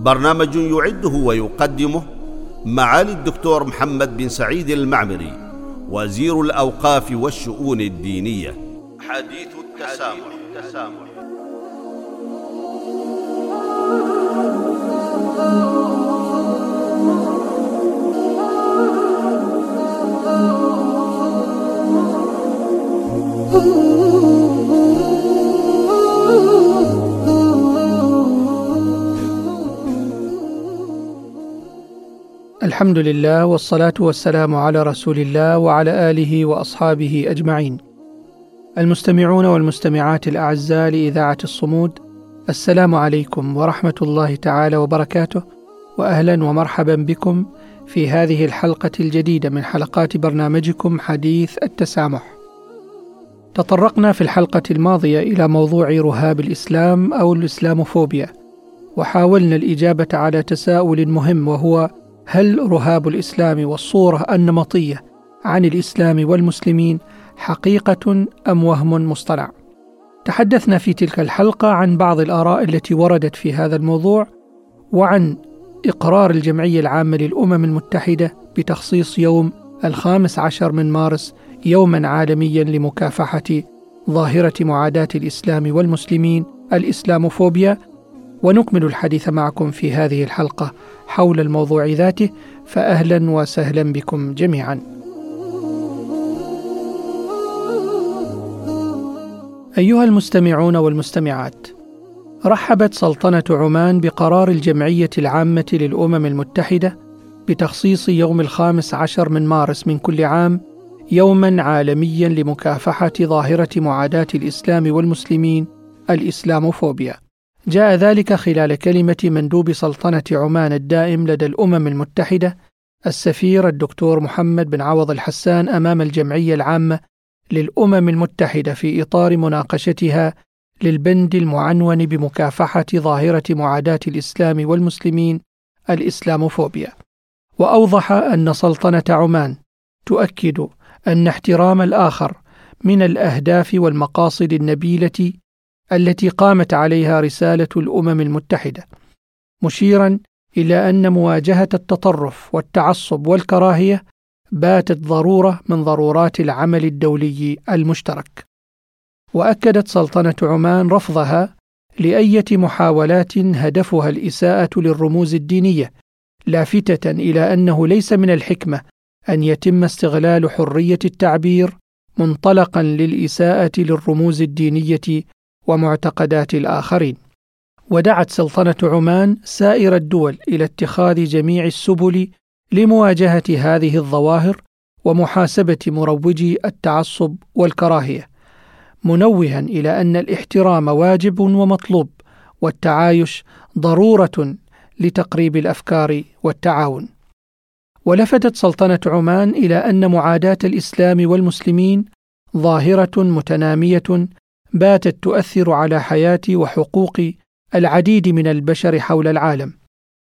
برنامج يعده ويقدمه معالي الدكتور محمد بن سعيد المعمري وزير الأوقاف والشؤون الدينية حديث التسامح, التسامح. الحمد لله والصلاة والسلام على رسول الله وعلى آله وأصحابه أجمعين. المستمعون والمستمعات الأعزاء لإذاعة الصمود، السلام عليكم ورحمة الله تعالى وبركاته، وأهلا ومرحبا بكم في هذه الحلقة الجديدة من حلقات برنامجكم حديث التسامح. تطرقنا في الحلقة الماضية إلى موضوع رهاب الإسلام أو الإسلاموفوبيا، وحاولنا الإجابة على تساؤل مهم وهو هل رهاب الإسلام والصورة النمطية عن الإسلام والمسلمين حقيقة أم وهم مصطنع؟ تحدثنا في تلك الحلقة عن بعض الآراء التي وردت في هذا الموضوع وعن إقرار الجمعية العامة للأمم المتحدة بتخصيص يوم الخامس عشر من مارس يوما عالميا لمكافحة ظاهرة معاداة الإسلام والمسلمين الإسلاموفوبيا ونكمل الحديث معكم في هذه الحلقة حول الموضوع ذاته فاهلا وسهلا بكم جميعا. أيها المستمعون والمستمعات رحبت سلطنة عمان بقرار الجمعية العامة للأمم المتحدة بتخصيص يوم الخامس عشر من مارس من كل عام يوما عالميا لمكافحة ظاهرة معاداة الإسلام والمسلمين الإسلاموفوبيا جاء ذلك خلال كلمة مندوب سلطنة عمان الدائم لدى الأمم المتحدة السفير الدكتور محمد بن عوض الحسان أمام الجمعية العامة للأمم المتحدة في إطار مناقشتها للبند المعنون بمكافحة ظاهرة معاداة الإسلام والمسلمين الإسلاموفوبيا. وأوضح أن سلطنة عمان تؤكد أن احترام الآخر من الأهداف والمقاصد النبيلة التي قامت عليها رسالة الأمم المتحدة مشيرا إلى أن مواجهة التطرف والتعصب والكراهية باتت ضرورة من ضرورات العمل الدولي المشترك. وأكدت سلطنة عمان رفضها لأية محاولات هدفها الإساءة للرموز الدينية لافتة إلى أنه ليس من الحكمة أن يتم استغلال حرية التعبير منطلقا للإساءة للرموز الدينية ومعتقدات الآخرين. ودعت سلطنة عمان سائر الدول إلى اتخاذ جميع السبل لمواجهة هذه الظواهر ومحاسبة مروجي التعصب والكراهية منوها إلى أن الاحترام واجب ومطلوب والتعايش ضرورة لتقريب الأفكار والتعاون. ولفتت سلطنة عمان إلى أن معاداة الإسلام والمسلمين ظاهرة متنامية باتت تؤثر على حياه وحقوق العديد من البشر حول العالم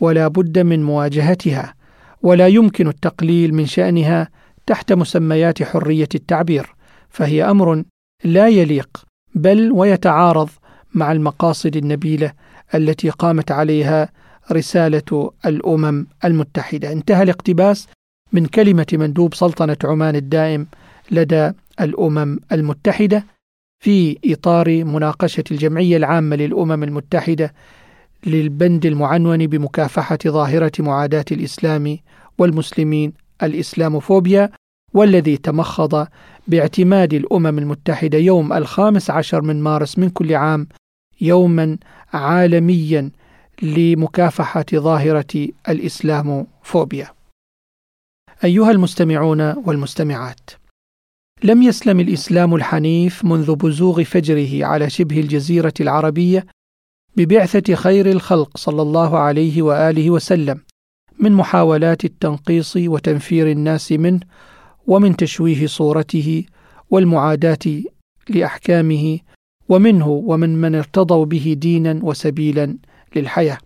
ولا بد من مواجهتها ولا يمكن التقليل من شأنها تحت مسميات حرية التعبير فهي أمر لا يليق بل ويتعارض مع المقاصد النبيلة التي قامت عليها رسالة الأمم المتحدة. انتهى الاقتباس من كلمة مندوب سلطنة عمان الدائم لدى الأمم المتحدة. في إطار مناقشة الجمعية العامة للأمم المتحدة للبند المعنون بمكافحة ظاهرة معاداة الإسلام والمسلمين الإسلاموفوبيا والذي تمخض باعتماد الأمم المتحدة يوم الخامس عشر من مارس من كل عام يوما عالميا لمكافحة ظاهرة الإسلاموفوبيا. أيها المستمعون والمستمعات لم يسلم الإسلام الحنيف منذ بزوغ فجره على شبه الجزيرة العربية ببعثة خير الخلق صلى الله عليه وآله وسلم من محاولات التنقيص وتنفير الناس منه ومن تشويه صورته والمعاداة لأحكامه ومنه ومن من ارتضوا به دينا وسبيلا للحياة.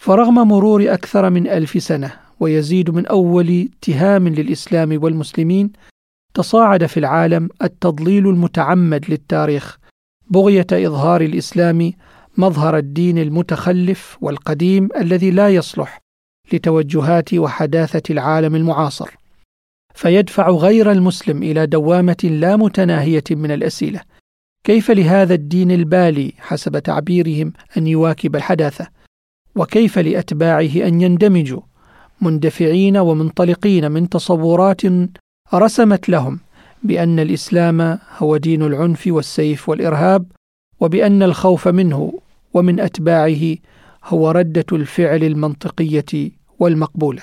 فرغم مرور أكثر من ألف سنة ويزيد من أول اتهام للإسلام والمسلمين تصاعد في العالم التضليل المتعمد للتاريخ بغية إظهار الإسلام مظهر الدين المتخلف والقديم الذي لا يصلح لتوجهات وحداثة العالم المعاصر. فيدفع غير المسلم إلى دوامة لا متناهية من الأسئلة. كيف لهذا الدين البالي حسب تعبيرهم أن يواكب الحداثة؟ وكيف لأتباعه أن يندمجوا مندفعين ومنطلقين من تصورات رسمت لهم بأن الإسلام هو دين العنف والسيف والإرهاب وبأن الخوف منه ومن أتباعه هو ردة الفعل المنطقية والمقبولة.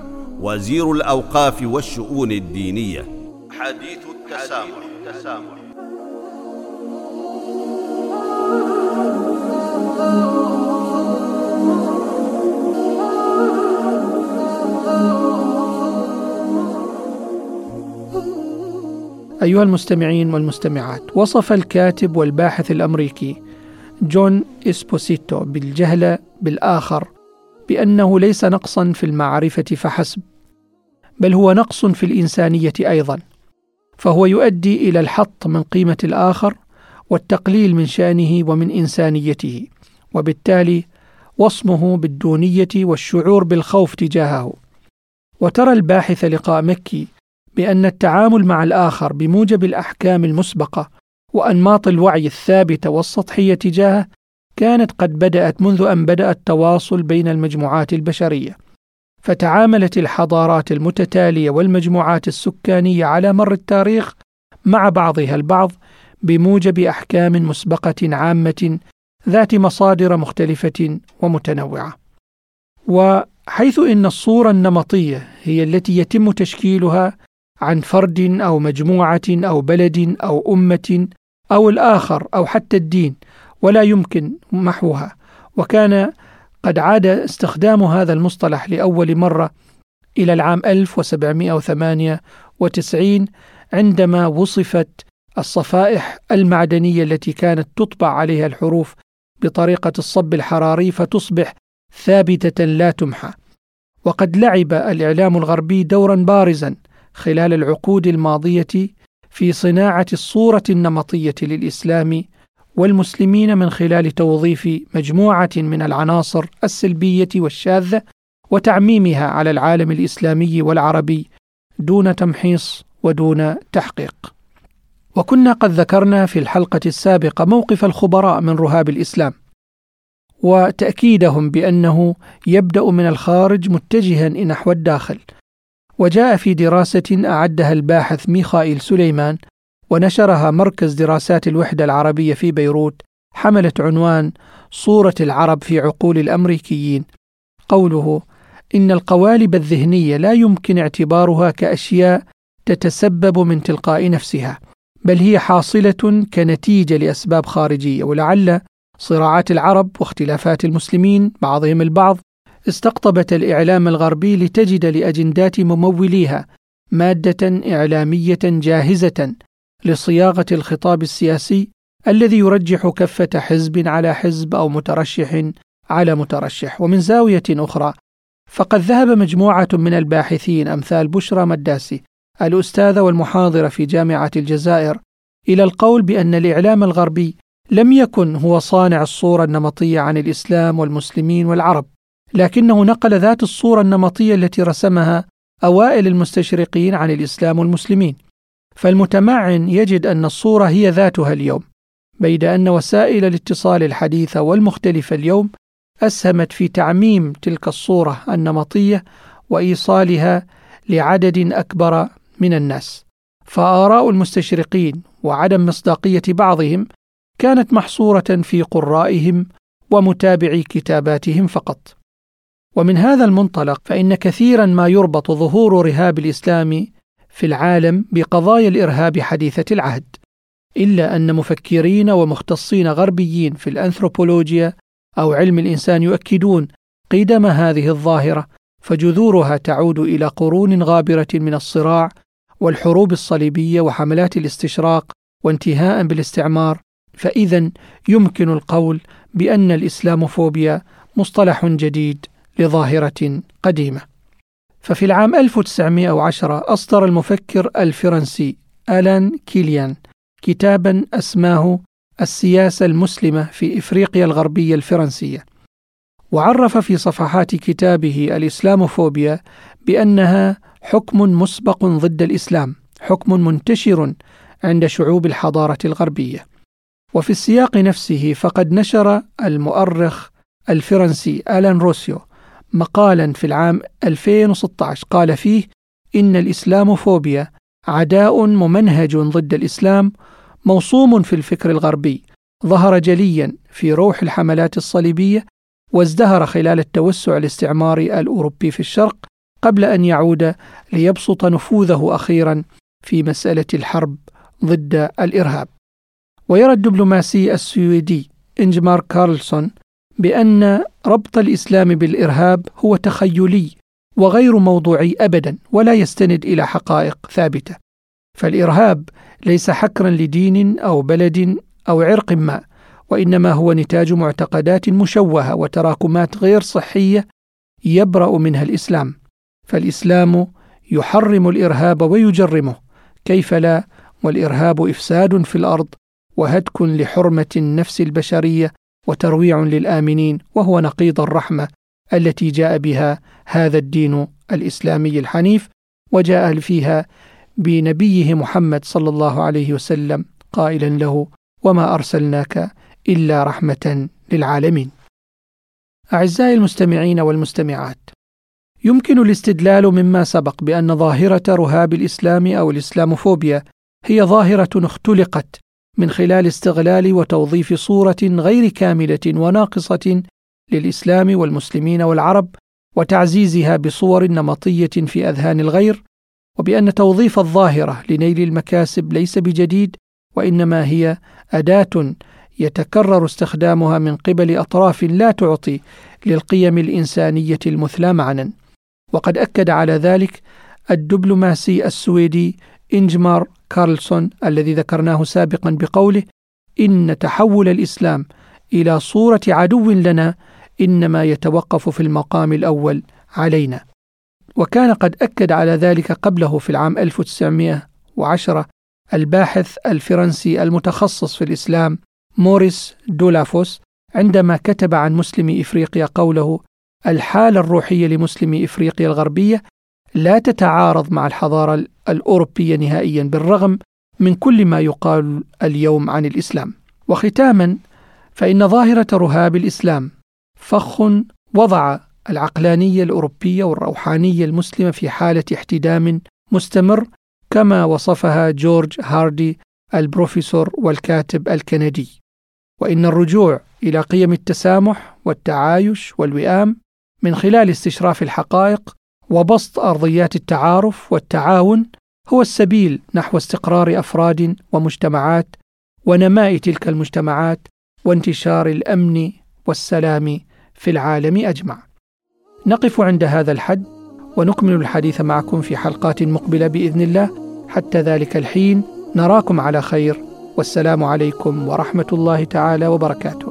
وزير الأوقاف والشؤون الدينية حديث التسامح, التسامح. أيها المستمعين والمستمعات وصف الكاتب والباحث الأمريكي جون إسبوسيتو بالجهل بالآخر بأنه ليس نقصا في المعرفة فحسب بل هو نقص في الإنسانية أيضا. فهو يؤدي إلى الحط من قيمة الآخر والتقليل من شأنه ومن إنسانيته وبالتالي وصمه بالدونية والشعور بالخوف تجاهه. وترى الباحث لقاء مكي بأن التعامل مع الآخر بموجب الأحكام المسبقة وأنماط الوعي الثابتة والسطحية تجاهه كانت قد بدأت منذ أن بدأ التواصل بين المجموعات البشرية. فتعاملت الحضارات المتتالية والمجموعات السكانية على مر التاريخ مع بعضها البعض بموجب أحكام مسبقة عامة ذات مصادر مختلفة ومتنوعة. وحيث إن الصورة النمطية هي التي يتم تشكيلها عن فرد أو مجموعة أو بلد أو أمة أو الآخر أو حتى الدين ولا يمكن محوها وكان قد عاد استخدام هذا المصطلح لأول مرة إلى العام 1798 عندما وصفت الصفائح المعدنية التي كانت تطبع عليها الحروف بطريقة الصب الحراري فتصبح ثابتة لا تمحى. وقد لعب الإعلام الغربي دورا بارزا خلال العقود الماضية في صناعة الصورة النمطية للإسلام والمسلمين من خلال توظيف مجموعة من العناصر السلبية والشاذة وتعميمها على العالم الإسلامي والعربي دون تمحيص ودون تحقيق. وكنا قد ذكرنا في الحلقة السابقة موقف الخبراء من رهاب الإسلام وتأكيدهم بأنه يبدأ من الخارج متجها نحو الداخل وجاء في دراسة أعدها الباحث ميخائيل سليمان ونشرها مركز دراسات الوحدة العربية في بيروت حملت عنوان صورة العرب في عقول الأمريكيين. قوله إن القوالب الذهنية لا يمكن اعتبارها كأشياء تتسبب من تلقاء نفسها بل هي حاصلة كنتيجة لأسباب خارجية ولعل صراعات العرب واختلافات المسلمين بعضهم البعض استقطبت الإعلام الغربي لتجد لأجندات مموليها مادة إعلامية جاهزة لصياغة الخطاب السياسي الذي يرجح كفة حزب على حزب أو مترشح على مترشح. ومن زاوية أخرى فقد ذهب مجموعة من الباحثين أمثال بشرى مداسي الأستاذة والمحاضرة في جامعة الجزائر إلى القول بأن الإعلام الغربي لم يكن هو صانع الصورة النمطية عن الإسلام والمسلمين والعرب لكنه نقل ذات الصورة النمطية التي رسمها أوائل المستشرقين عن الإسلام والمسلمين. فالمتمعن يجد أن الصورة هي ذاتها اليوم بيد أن وسائل الاتصال الحديثة والمختلفة اليوم أسهمت في تعميم تلك الصورة النمطية وإيصالها لعدد أكبر من الناس. فآراء المستشرقين وعدم مصداقية بعضهم كانت محصورة في قرائهم ومتابعي كتاباتهم فقط. ومن هذا المنطلق فإن كثيرا ما يربط ظهور رهاب الإسلام في العالم بقضايا الإرهاب حديثة العهد إلا أن مفكرين ومختصين غربيين في الأنثروبولوجيا أو علم الإنسان يؤكدون قدم هذه الظاهرة فجذورها تعود إلى قرون غابرة من الصراع والحروب الصليبية وحملات الاستشراق وانتهاء بالاستعمار فإذا يمكن القول بأن الإسلاموفوبيا مصطلح جديد لظاهرة قديمة. ففي العام 1910 أصدر المفكر الفرنسي ألان كيليان كتابا أسماه السياسة المسلمة في إفريقيا الغربية الفرنسية. وعرف في صفحات كتابه الإسلاموفوبيا بأنها حكم مسبق ضد الإسلام، حكم منتشر عند شعوب الحضارة الغربية. وفي السياق نفسه فقد نشر المؤرخ الفرنسي آلان روسيو مقالا في العام 2016 قال فيه إن الإسلاموفوبيا عداء ممنهج ضد الإسلام موصوم في الفكر الغربي ظهر جليا في روح الحملات الصليبية وازدهر خلال التوسع الاستعماري الأوروبي في الشرق قبل أن يعود ليبسط نفوذه أخيرا في مسألة الحرب ضد الإرهاب. ويرى الدبلوماسي السويدي إنجمار كارلسون بأن ربط الإسلام بالإرهاب هو تخيلي وغير موضوعي أبدا ولا يستند إلى حقائق ثابتة. فالإرهاب ليس حكرا لدين أو بلد أو عرق ما وإنما هو نتاج معتقدات مشوهة وتراكمات غير صحية يبرأ منها الإسلام. فالإسلام يحرم الإرهاب ويجرمه كيف لا؟ والإرهاب إفساد في الأرض وهتك لحرمة النفس البشرية وترويع للآمنين وهو نقيض الرحمة التي جاء بها هذا الدين الإسلامي الحنيف وجاء فيها بنبيه محمد صلى الله عليه وسلم قائلا له وما أرسلناك إلا رحمة للعالمين. أعزائي المستمعين والمستمعات يمكن الاستدلال مما سبق بأن ظاهرة رهاب الإسلام أو الإسلاموفوبيا هي ظاهرة اختلقت من خلال استغلال وتوظيف صورة غير كاملة وناقصة للإسلام والمسلمين والعرب وتعزيزها بصور نمطية في أذهان الغير وبأن توظيف الظاهرة لنيل المكاسب ليس بجديد وإنما هي أداة يتكرر استخدامها من قبل أطراف لا تعطي للقيم الإنسانية المثلى معنا. وقد أكد على ذلك الدبلوماسي السويدي إنجمار كارلسون الذي ذكرناه سابقا بقوله إن تحول الإسلام إلى صورة عدو لنا إنما يتوقف في المقام الأول علينا. وكان قد أكد على ذلك قبله في العام 1910 الباحث الفرنسي المتخصص في الإسلام موريس دولافوس عندما كتب عن مسلم إفريقيا قوله الحالة الروحية لمسلم إفريقيا الغربية لا تتعارض مع الحضارة الأوروبية نهائيا بالرغم من كل ما يقال اليوم عن الإسلام. وختاما فإن ظاهرة رهاب الإسلام فخ وضع العقلانية الأوروبية والروحانية المسلمة في حالة احتدام مستمر كما وصفها جورج هاردي البروفيسور والكاتب الكندي. وإن الرجوع إلى قيم التسامح والتعايش والوئام من خلال استشراف الحقائق وبسط أرضيات التعارف والتعاون هو السبيل نحو استقرار أفراد ومجتمعات ونماء تلك المجتمعات وانتشار الأمن والسلام في العالم أجمع. نقف عند هذا الحد ونكمل الحديث معكم في حلقات مقبلة بإذن الله حتى ذلك الحين نراكم على خير والسلام عليكم ورحمة الله تعالى وبركاته.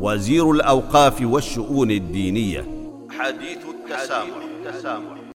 وزير الأوقاف والشؤون الدينية حديث التسامح, التسامح.